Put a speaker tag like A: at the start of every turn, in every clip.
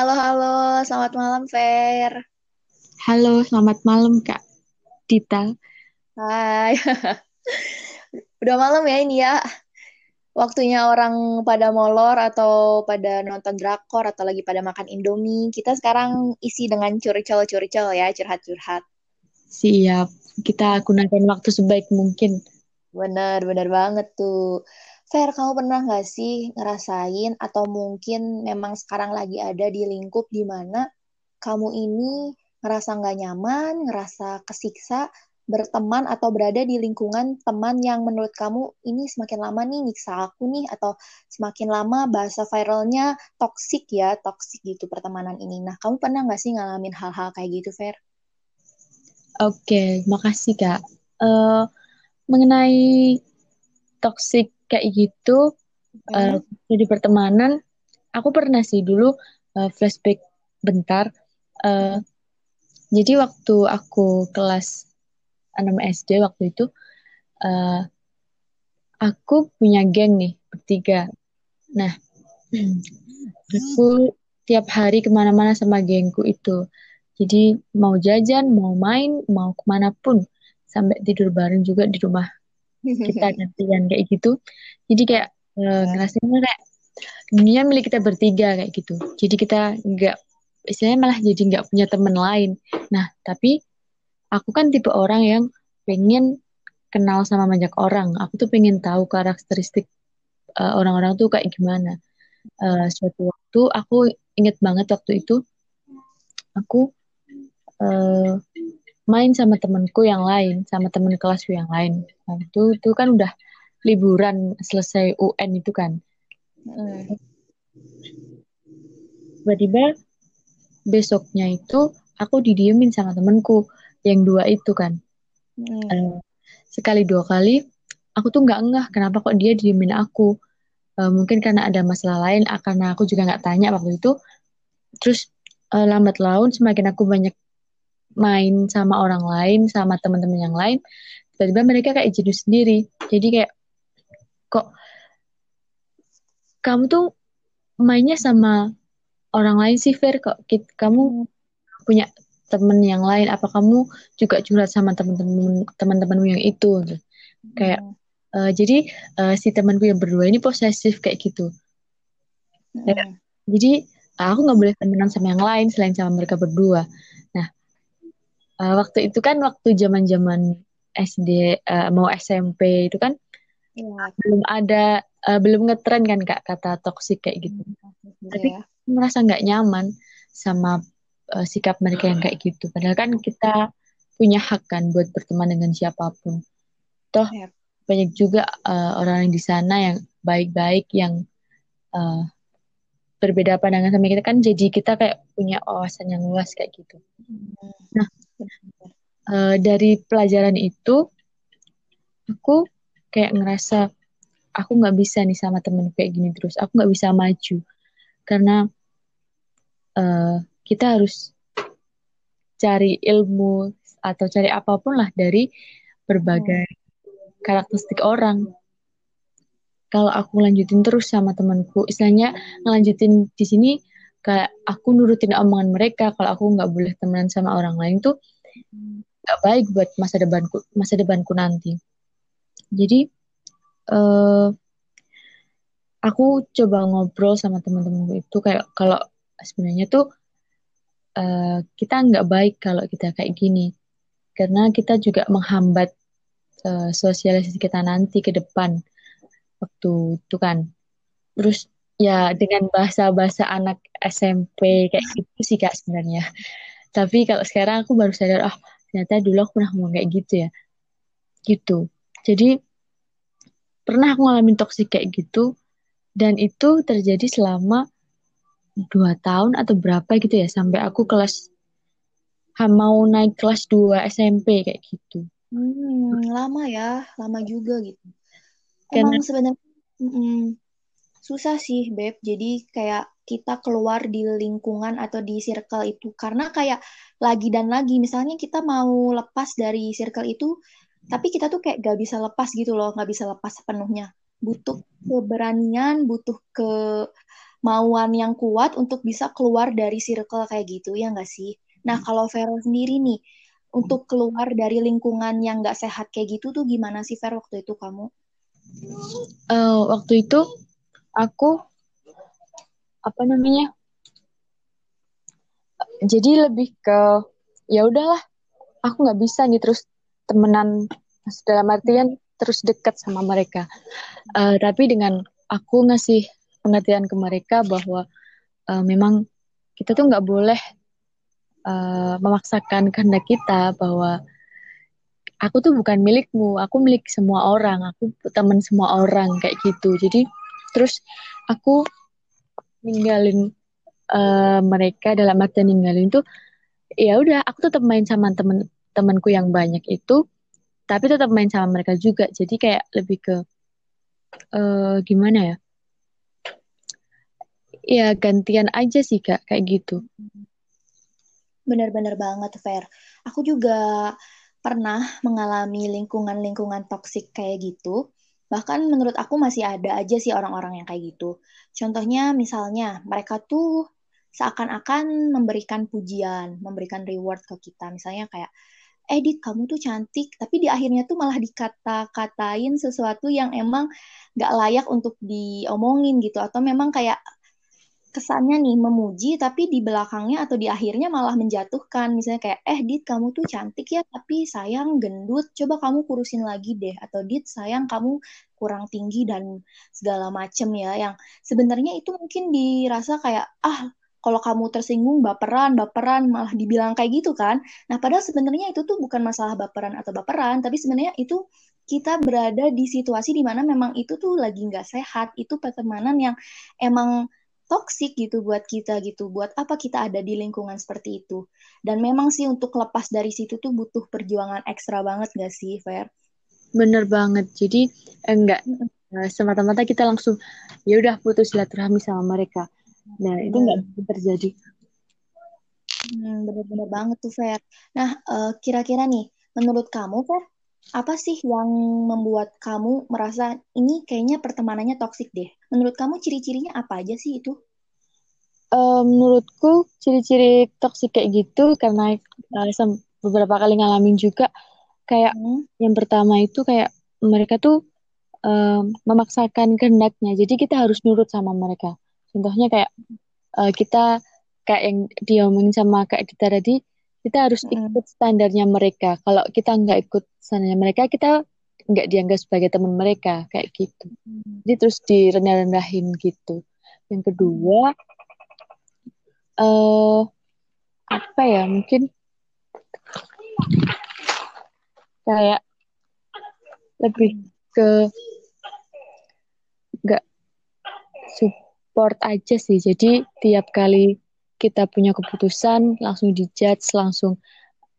A: halo halo, selamat malam Fer.
B: Halo, selamat malam Kak Dita.
A: Hai. Udah malam ya ini ya. Waktunya orang pada molor atau pada nonton drakor atau lagi pada makan Indomie. Kita sekarang isi dengan curcol-curcol ya, curhat-curhat.
B: Siap, kita gunakan waktu sebaik mungkin.
A: Bener, bener banget tuh. Fer, kamu pernah nggak sih ngerasain atau mungkin memang sekarang lagi ada di lingkup di mana kamu ini ngerasa nggak nyaman, ngerasa kesiksa, berteman atau berada di lingkungan teman yang menurut kamu ini semakin lama nih nyiksa aku nih atau semakin lama bahasa viralnya toksik ya, toksik gitu pertemanan ini. Nah, kamu pernah nggak sih ngalamin hal-hal kayak gitu, Fer?
B: Oke, makasih Kak. Uh, mengenai toksik kayak gitu hmm. uh, di pertemanan, aku pernah sih dulu uh, flashback bentar. Uh. Jadi waktu aku kelas 6 SD waktu itu uh, aku punya geng nih bertiga. Nah, aku tiap hari ke mana-mana sama gengku itu. Jadi mau jajan, mau main, mau ke mana pun sampai tidur bareng juga di rumah kita gantian kayak gitu. Jadi kayak uh, ngerasanya kayak dunia milik kita bertiga kayak gitu. Jadi kita nggak istilahnya malah jadi nggak punya teman lain. Nah, tapi aku kan tipe orang yang pengen kenal sama banyak orang. Aku tuh pengen tahu karakteristik uh, orang-orang tuh kayak gimana. Uh, suatu waktu aku inget banget waktu itu aku uh, main sama temenku yang lain, sama temen kelasku yang lain. Nah, itu itu kan udah liburan selesai UN itu kan. Tiba-tiba besoknya itu aku didiemin sama temenku yang dua itu kan hmm. uh, sekali dua kali aku tuh nggak ngeh kenapa kok dia diemin aku uh, mungkin karena ada masalah lain ah, karena aku juga nggak tanya waktu itu terus uh, lambat laun semakin aku banyak main sama orang lain sama teman-teman yang lain tiba-tiba mereka kayak jenuh sendiri. Jadi kayak kok kamu tuh mainnya sama orang lain sih Fer? Kok kamu punya temen yang lain? Apa kamu juga curhat sama temen-temen teman-temanmu yang itu? Gitu. kayak uh, jadi uh, si temanku yang berdua ini posesif kayak gitu. Hmm. jadi uh, aku nggak boleh temenan sama yang lain selain sama mereka berdua. Nah uh, waktu itu kan waktu zaman zaman SD uh, mau SMP itu kan ya. belum ada uh, belum ngetren kan kak kata toksik kayak gitu hmm, tapi ya. merasa nggak nyaman sama uh, sikap mereka yang kayak gitu. Padahal kan kita punya hak kan buat berteman dengan siapa pun. Toh yep. banyak juga uh, orang yang di sana yang baik-baik yang uh, berbeda pandangan sama kita kan jadi kita kayak punya wawasan yang luas kayak gitu. Nah, uh, dari pelajaran itu aku kayak ngerasa aku nggak bisa nih sama temen kayak gini terus. Aku nggak bisa maju karena uh, kita harus cari ilmu atau cari apa pun lah dari berbagai hmm. karakteristik orang. Kalau aku lanjutin terus sama temanku, istilahnya ngelanjutin di sini kayak aku nurutin omongan mereka kalau aku nggak boleh temenan sama orang lain tuh nggak baik buat masa depanku masa depanku nanti. Jadi uh, aku coba ngobrol sama teman-temanku itu kayak kalau sebenarnya tuh uh, kita nggak baik kalau kita kayak gini. Karena kita juga menghambat uh, sosialisasi kita nanti ke depan. Waktu itu kan. Terus ya dengan bahasa-bahasa anak SMP kayak gitu sih kak sebenarnya. Tapi kalau sekarang aku baru sadar oh ternyata dulu aku pernah ngomong kayak gitu ya gitu jadi pernah aku ngalamin toksik kayak gitu dan itu terjadi selama dua tahun atau berapa gitu ya sampai aku kelas mau naik kelas 2 SMP kayak gitu.
A: Hmm, lama ya, lama juga gitu. Karena... Emang sebenarnya mm, susah sih, Beb. Jadi kayak kita keluar di lingkungan atau di circle itu karena kayak lagi dan lagi misalnya kita mau lepas dari circle itu tapi kita tuh kayak gak bisa lepas gitu loh, gak bisa lepas sepenuhnya. Butuh keberanian, butuh ke kemauan yang kuat untuk bisa keluar dari circle kayak gitu ya nggak sih? Nah kalau Vero sendiri nih untuk keluar dari lingkungan yang nggak sehat kayak gitu tuh gimana sih Vero waktu itu kamu?
B: Uh, waktu itu aku apa namanya? Jadi lebih ke ya udahlah, aku nggak bisa nih terus temenan dalam artian terus dekat sama mereka. Uh, tapi dengan aku ngasih pengertian ke mereka bahwa uh, memang kita tuh nggak boleh uh, memaksakan kehendak kita bahwa aku tuh bukan milikmu, aku milik semua orang, aku teman semua orang kayak gitu. Jadi terus aku ninggalin uh, mereka dalam artian ninggalin tuh ya udah aku tetap main sama temen temanku yang banyak itu tapi tetap main sama mereka juga. Jadi kayak lebih ke uh, gimana ya? Ya gantian aja sih kak kayak gitu.
A: Benar-benar banget fair aku juga pernah mengalami lingkungan-lingkungan toksik kayak gitu bahkan menurut aku masih ada aja sih orang-orang yang kayak gitu. Contohnya misalnya mereka tuh seakan-akan memberikan pujian memberikan reward ke kita. Misalnya kayak Edit kamu tuh cantik tapi di akhirnya tuh malah dikata-katain sesuatu yang emang gak layak untuk diomongin gitu. Atau memang kayak kesannya nih memuji tapi di belakangnya atau di akhirnya malah menjatuhkan. Misalnya kayak eh Dit kamu tuh cantik ya tapi sayang gendut. Coba kamu kurusin lagi deh. Atau Dit sayang kamu kurang tinggi dan segala macem ya. Yang sebenarnya itu mungkin dirasa kayak ah kalau kamu tersinggung baperan, baperan. Malah dibilang kayak gitu kan. Nah, padahal sebenarnya itu tuh bukan masalah baperan atau baperan, tapi sebenarnya itu kita berada di situasi di mana memang itu tuh lagi nggak sehat, itu pertemanan yang emang toksik gitu buat kita gitu. Buat apa kita ada di lingkungan seperti itu? Dan memang sih untuk lepas dari situ tuh butuh perjuangan ekstra banget gak sih, Fer?
B: Bener banget. Jadi enggak eh, semata-mata kita langsung ya udah putus silaturahmi sama mereka Nah, itu nggak bisa terjadi.
A: Hmm, benar-benar banget tuh, Fer. Nah, uh, kira-kira nih, menurut kamu, Fer, apa sih yang membuat kamu merasa ini kayaknya pertemanannya toksik deh? Menurut kamu ciri-cirinya apa aja sih itu?
B: Uh, menurutku ciri-ciri toksik kayak gitu karena uh, beberapa kali ngalamin juga kayak hmm. yang pertama itu kayak mereka tuh uh, memaksakan kehendaknya jadi kita harus nurut sama mereka Contohnya kayak uh, kita kayak yang diomongin sama Kak Dita tadi, kita harus ikut standarnya mereka. Kalau kita nggak ikut standarnya mereka, kita nggak dianggap sebagai teman mereka kayak gitu. Jadi terus direndah-rendahin gitu. Yang kedua, uh, apa ya mungkin kayak lebih ke nggak support aja sih. Jadi tiap kali kita punya keputusan langsung dijudge langsung.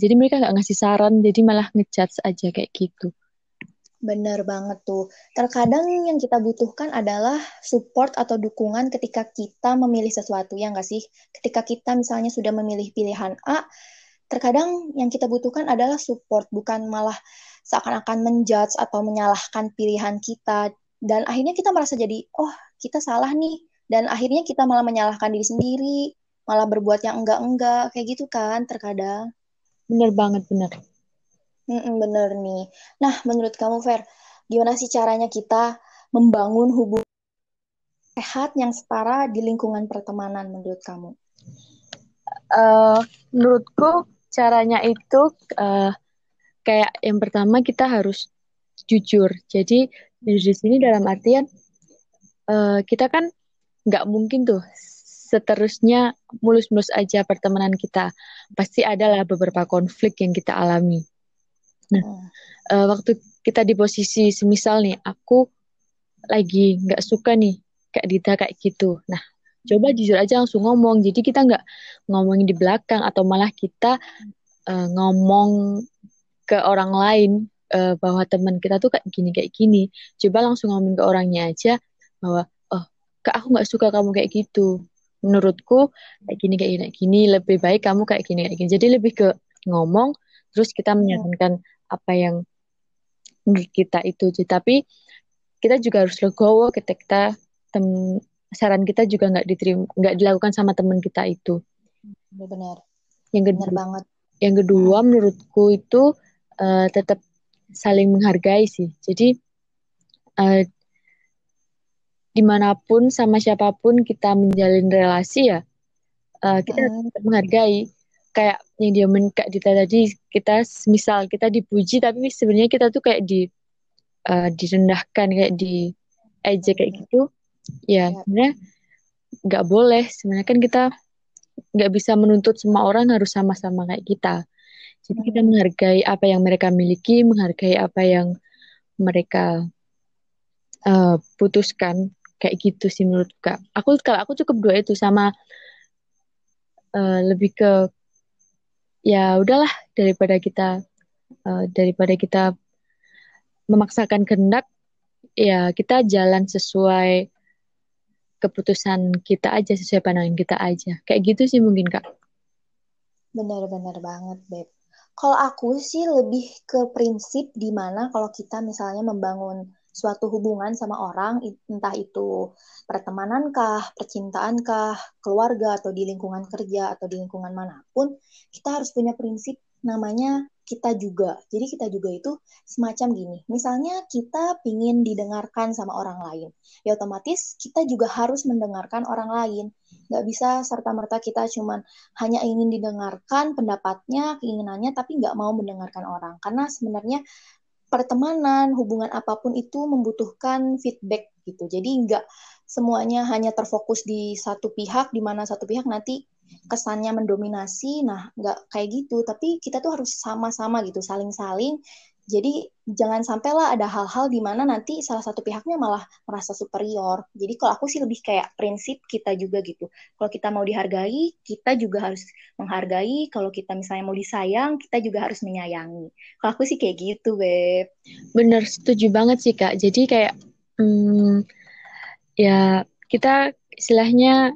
B: Jadi mereka nggak ngasih saran, jadi malah ngejudge aja kayak gitu.
A: Bener banget tuh. Terkadang yang kita butuhkan adalah support atau dukungan ketika kita memilih sesuatu, ya nggak sih? Ketika kita misalnya sudah memilih pilihan A, terkadang yang kita butuhkan adalah support, bukan malah seakan-akan menjudge atau menyalahkan pilihan kita. Dan akhirnya kita merasa jadi, oh kita salah nih, dan akhirnya kita malah menyalahkan diri sendiri malah berbuat yang enggak-enggak kayak gitu kan terkadang.
B: Bener banget bener.
A: Mm-mm, bener nih. Nah menurut kamu Fer gimana sih caranya kita membangun hubungan sehat yang setara di lingkungan pertemanan menurut kamu?
B: Uh, menurutku caranya itu uh, kayak yang pertama kita harus jujur. Jadi di sini dalam artian uh, kita kan nggak mungkin tuh seterusnya mulus-mulus aja pertemanan kita. Pasti adalah beberapa konflik yang kita alami. Nah, hmm. uh, waktu kita di posisi semisal nih, aku lagi nggak suka nih kayak Dita kayak gitu. Nah, coba jujur aja langsung ngomong. Jadi kita nggak ngomongin di belakang atau malah kita uh, ngomong ke orang lain uh, bahwa teman kita tuh kayak gini kayak gini. Coba langsung ngomong ke orangnya aja bahwa kak aku nggak suka kamu kayak gitu menurutku kayak gini kayak gini, kayak gini lebih baik kamu kayak gini kayak gini. Jadi lebih ke ngomong terus kita hmm. menyarankan apa yang menurut kita itu tapi kita juga harus legowo ketika kita tem saran kita juga nggak diterima nggak dilakukan sama teman kita itu.
A: Benar.
B: Yang kedua benar banget. yang kedua menurutku itu uh, tetap saling menghargai sih. Jadi uh, di mana pun sama siapa pun kita menjalin relasi ya uh, kita uh. menghargai kayak yang dia men kayak Dita tadi kita misal kita dipuji tapi sebenarnya kita tuh kayak di uh, direndahkan kayak di ejek kayak gitu ya, ya. sebenarnya nggak boleh sebenarnya kan kita nggak bisa menuntut semua orang harus sama-sama kayak kita jadi kita hmm. menghargai apa yang mereka miliki menghargai apa yang mereka uh, putuskan kayak gitu sih menurut kak. Aku kalau aku cukup dua itu sama uh, lebih ke ya udahlah daripada kita uh, daripada kita memaksakan kehendak ya kita jalan sesuai keputusan kita aja sesuai pandangan kita aja. Kayak gitu sih mungkin kak.
A: Benar-benar banget beb. Kalau aku sih lebih ke prinsip di mana kalau kita misalnya membangun suatu hubungan sama orang, entah itu pertemanankah, percintaankah, keluarga, atau di lingkungan kerja, atau di lingkungan mana pun, kita harus punya prinsip namanya kita juga. Jadi kita juga itu semacam gini. Misalnya kita ingin didengarkan sama orang lain. Ya otomatis kita juga harus mendengarkan orang lain. Gak bisa serta-merta kita cuman hanya ingin didengarkan pendapatnya, keinginannya, tapi nggak mau mendengarkan orang. Karena sebenarnya pertemanan, hubungan apa pun itu membutuhkan feedback gitu. Jadi nggak semuanya hanya terfokus di satu pihak, di mana satu pihak nanti kesannya mendominasi. Nah, nggak kayak gitu. Tapi kita tuh harus sama-sama gitu, saling-saling jadi jangan sampailah ada hal-hal di mana nanti salah satu pihaknya malah merasa superior. Jadi kalau aku sih lebih kayak prinsip kita juga gitu. Kalau kita mau dihargai, kita juga harus menghargai. Kalau kita misalnya mau disayang, kita juga harus menyayangi. Kalau aku sih kayak gitu, Beb.
B: Bener, setuju banget sih, Kak. Jadi kayak, hmm, ya kita istilahnya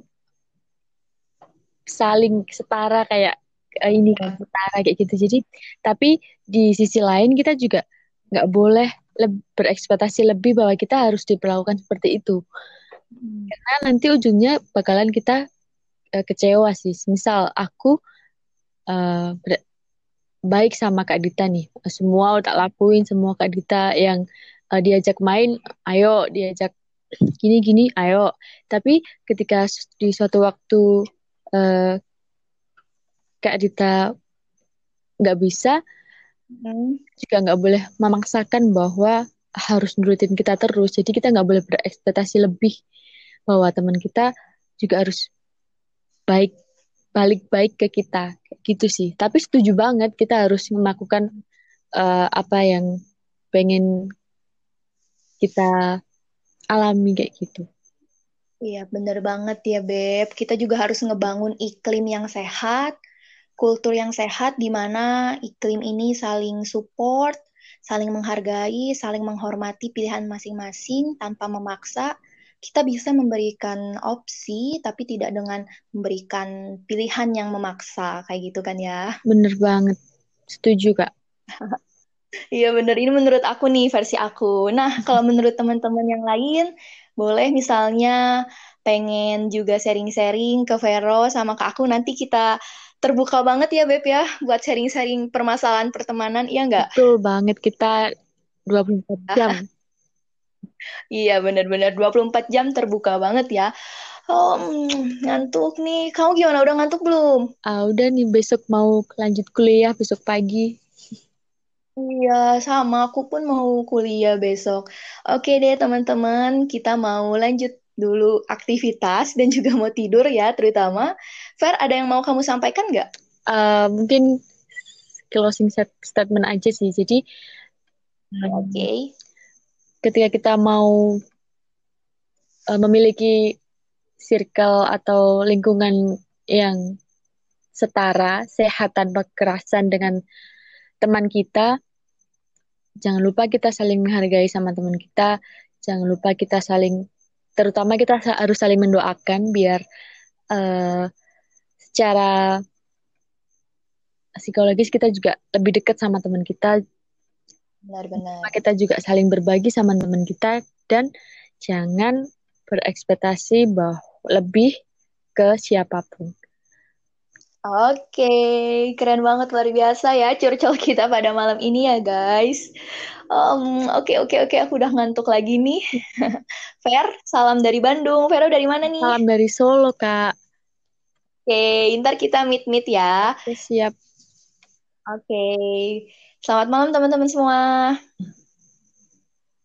B: saling setara kayak uh, ini kan setara kayak gitu. Jadi tapi di sisi lain kita juga nggak boleh le berekspektasi lebih bahwa kita harus diperlakukan seperti itu. Hmm. karena nanti ujungnya bakalan kita uh, kecewa sih. Misal aku uh, baik sama Kak Dita nih. Semua tak lakuin semua Kak Dita yang uh, diajak main ayo diajak gini-gini ayo. Tapi ketika di suatu waktu uh, Kak Dita nggak bisa, hmm. juga nggak boleh memaksakan bahwa harus nurutin kita terus. Jadi kita nggak boleh berekspektasi lebih bahwa teman kita juga harus baik balik baik ke kita gitu sih. Tapi setuju banget kita harus melakukan uh, apa yang pengen kita alami kayak gitu.
A: Iya, bener banget ya, Beb. Kita juga harus ngebangun iklim yang sehat, kultur yang sehat di mana iklim ini saling support, saling menghargai, saling menghormati pilihan masing-masing tanpa memaksa. Kita bisa memberikan opsi, tapi tidak dengan memberikan pilihan yang memaksa, kayak gitu kan ya?
B: Bener banget, setuju kak.
A: Iya bener, ini menurut aku nih versi aku. Nah, kalau menurut teman-teman yang lain, boleh misalnya pengen juga sharing-sharing ke Vero sama ke aku, nanti kita terbuka banget ya Beb ya buat sharing-sharing permasalahan pertemanan, iya nggak?
B: Betul banget, kita 24 jam.
A: iya bener-bener 24 jam terbuka banget ya. Um, ngantuk nih, kamu gimana? Udah ngantuk belum?
B: Ah, udah nih, besok mau lanjut kuliah besok pagi.
A: Iya, sama aku pun mau kuliah besok. Oke deh teman-teman, kita mau lanjut dulu aktivitas dan juga mau tidur ya terutama. Fer, ada yang mau kamu sampaikan nggak?
B: Uh, mungkin closing statement aja sih. Jadi,
A: oke. Okay.
B: Ketika kita mau uh, memiliki circle atau lingkungan yang setara, sehat tanpa kekerasan dengan teman kita, jangan lupa kita saling menghargai sama teman kita, jangan lupa kita saling terutama kita harus saling mendoakan biar uh, secara psikologis kita juga lebih dekat sama teman kita.
A: Benar-benar.
B: Kita juga saling berbagi sama teman kita dan jangan berekspektasi bahwa lebih ke siapa pun.
A: Oke, keren banget luar biasa ya curcol kita pada malam ini ya guys. Um, oke oke oke, aku udah ngantuk lagi nih. Fer, salam dari Bandung. Vero dari mana nih?
B: Salam dari Solo kak.
A: Oke, ntar kita meet meet ya.
B: Oke, siap.
A: Oke, selamat malam teman-teman semua.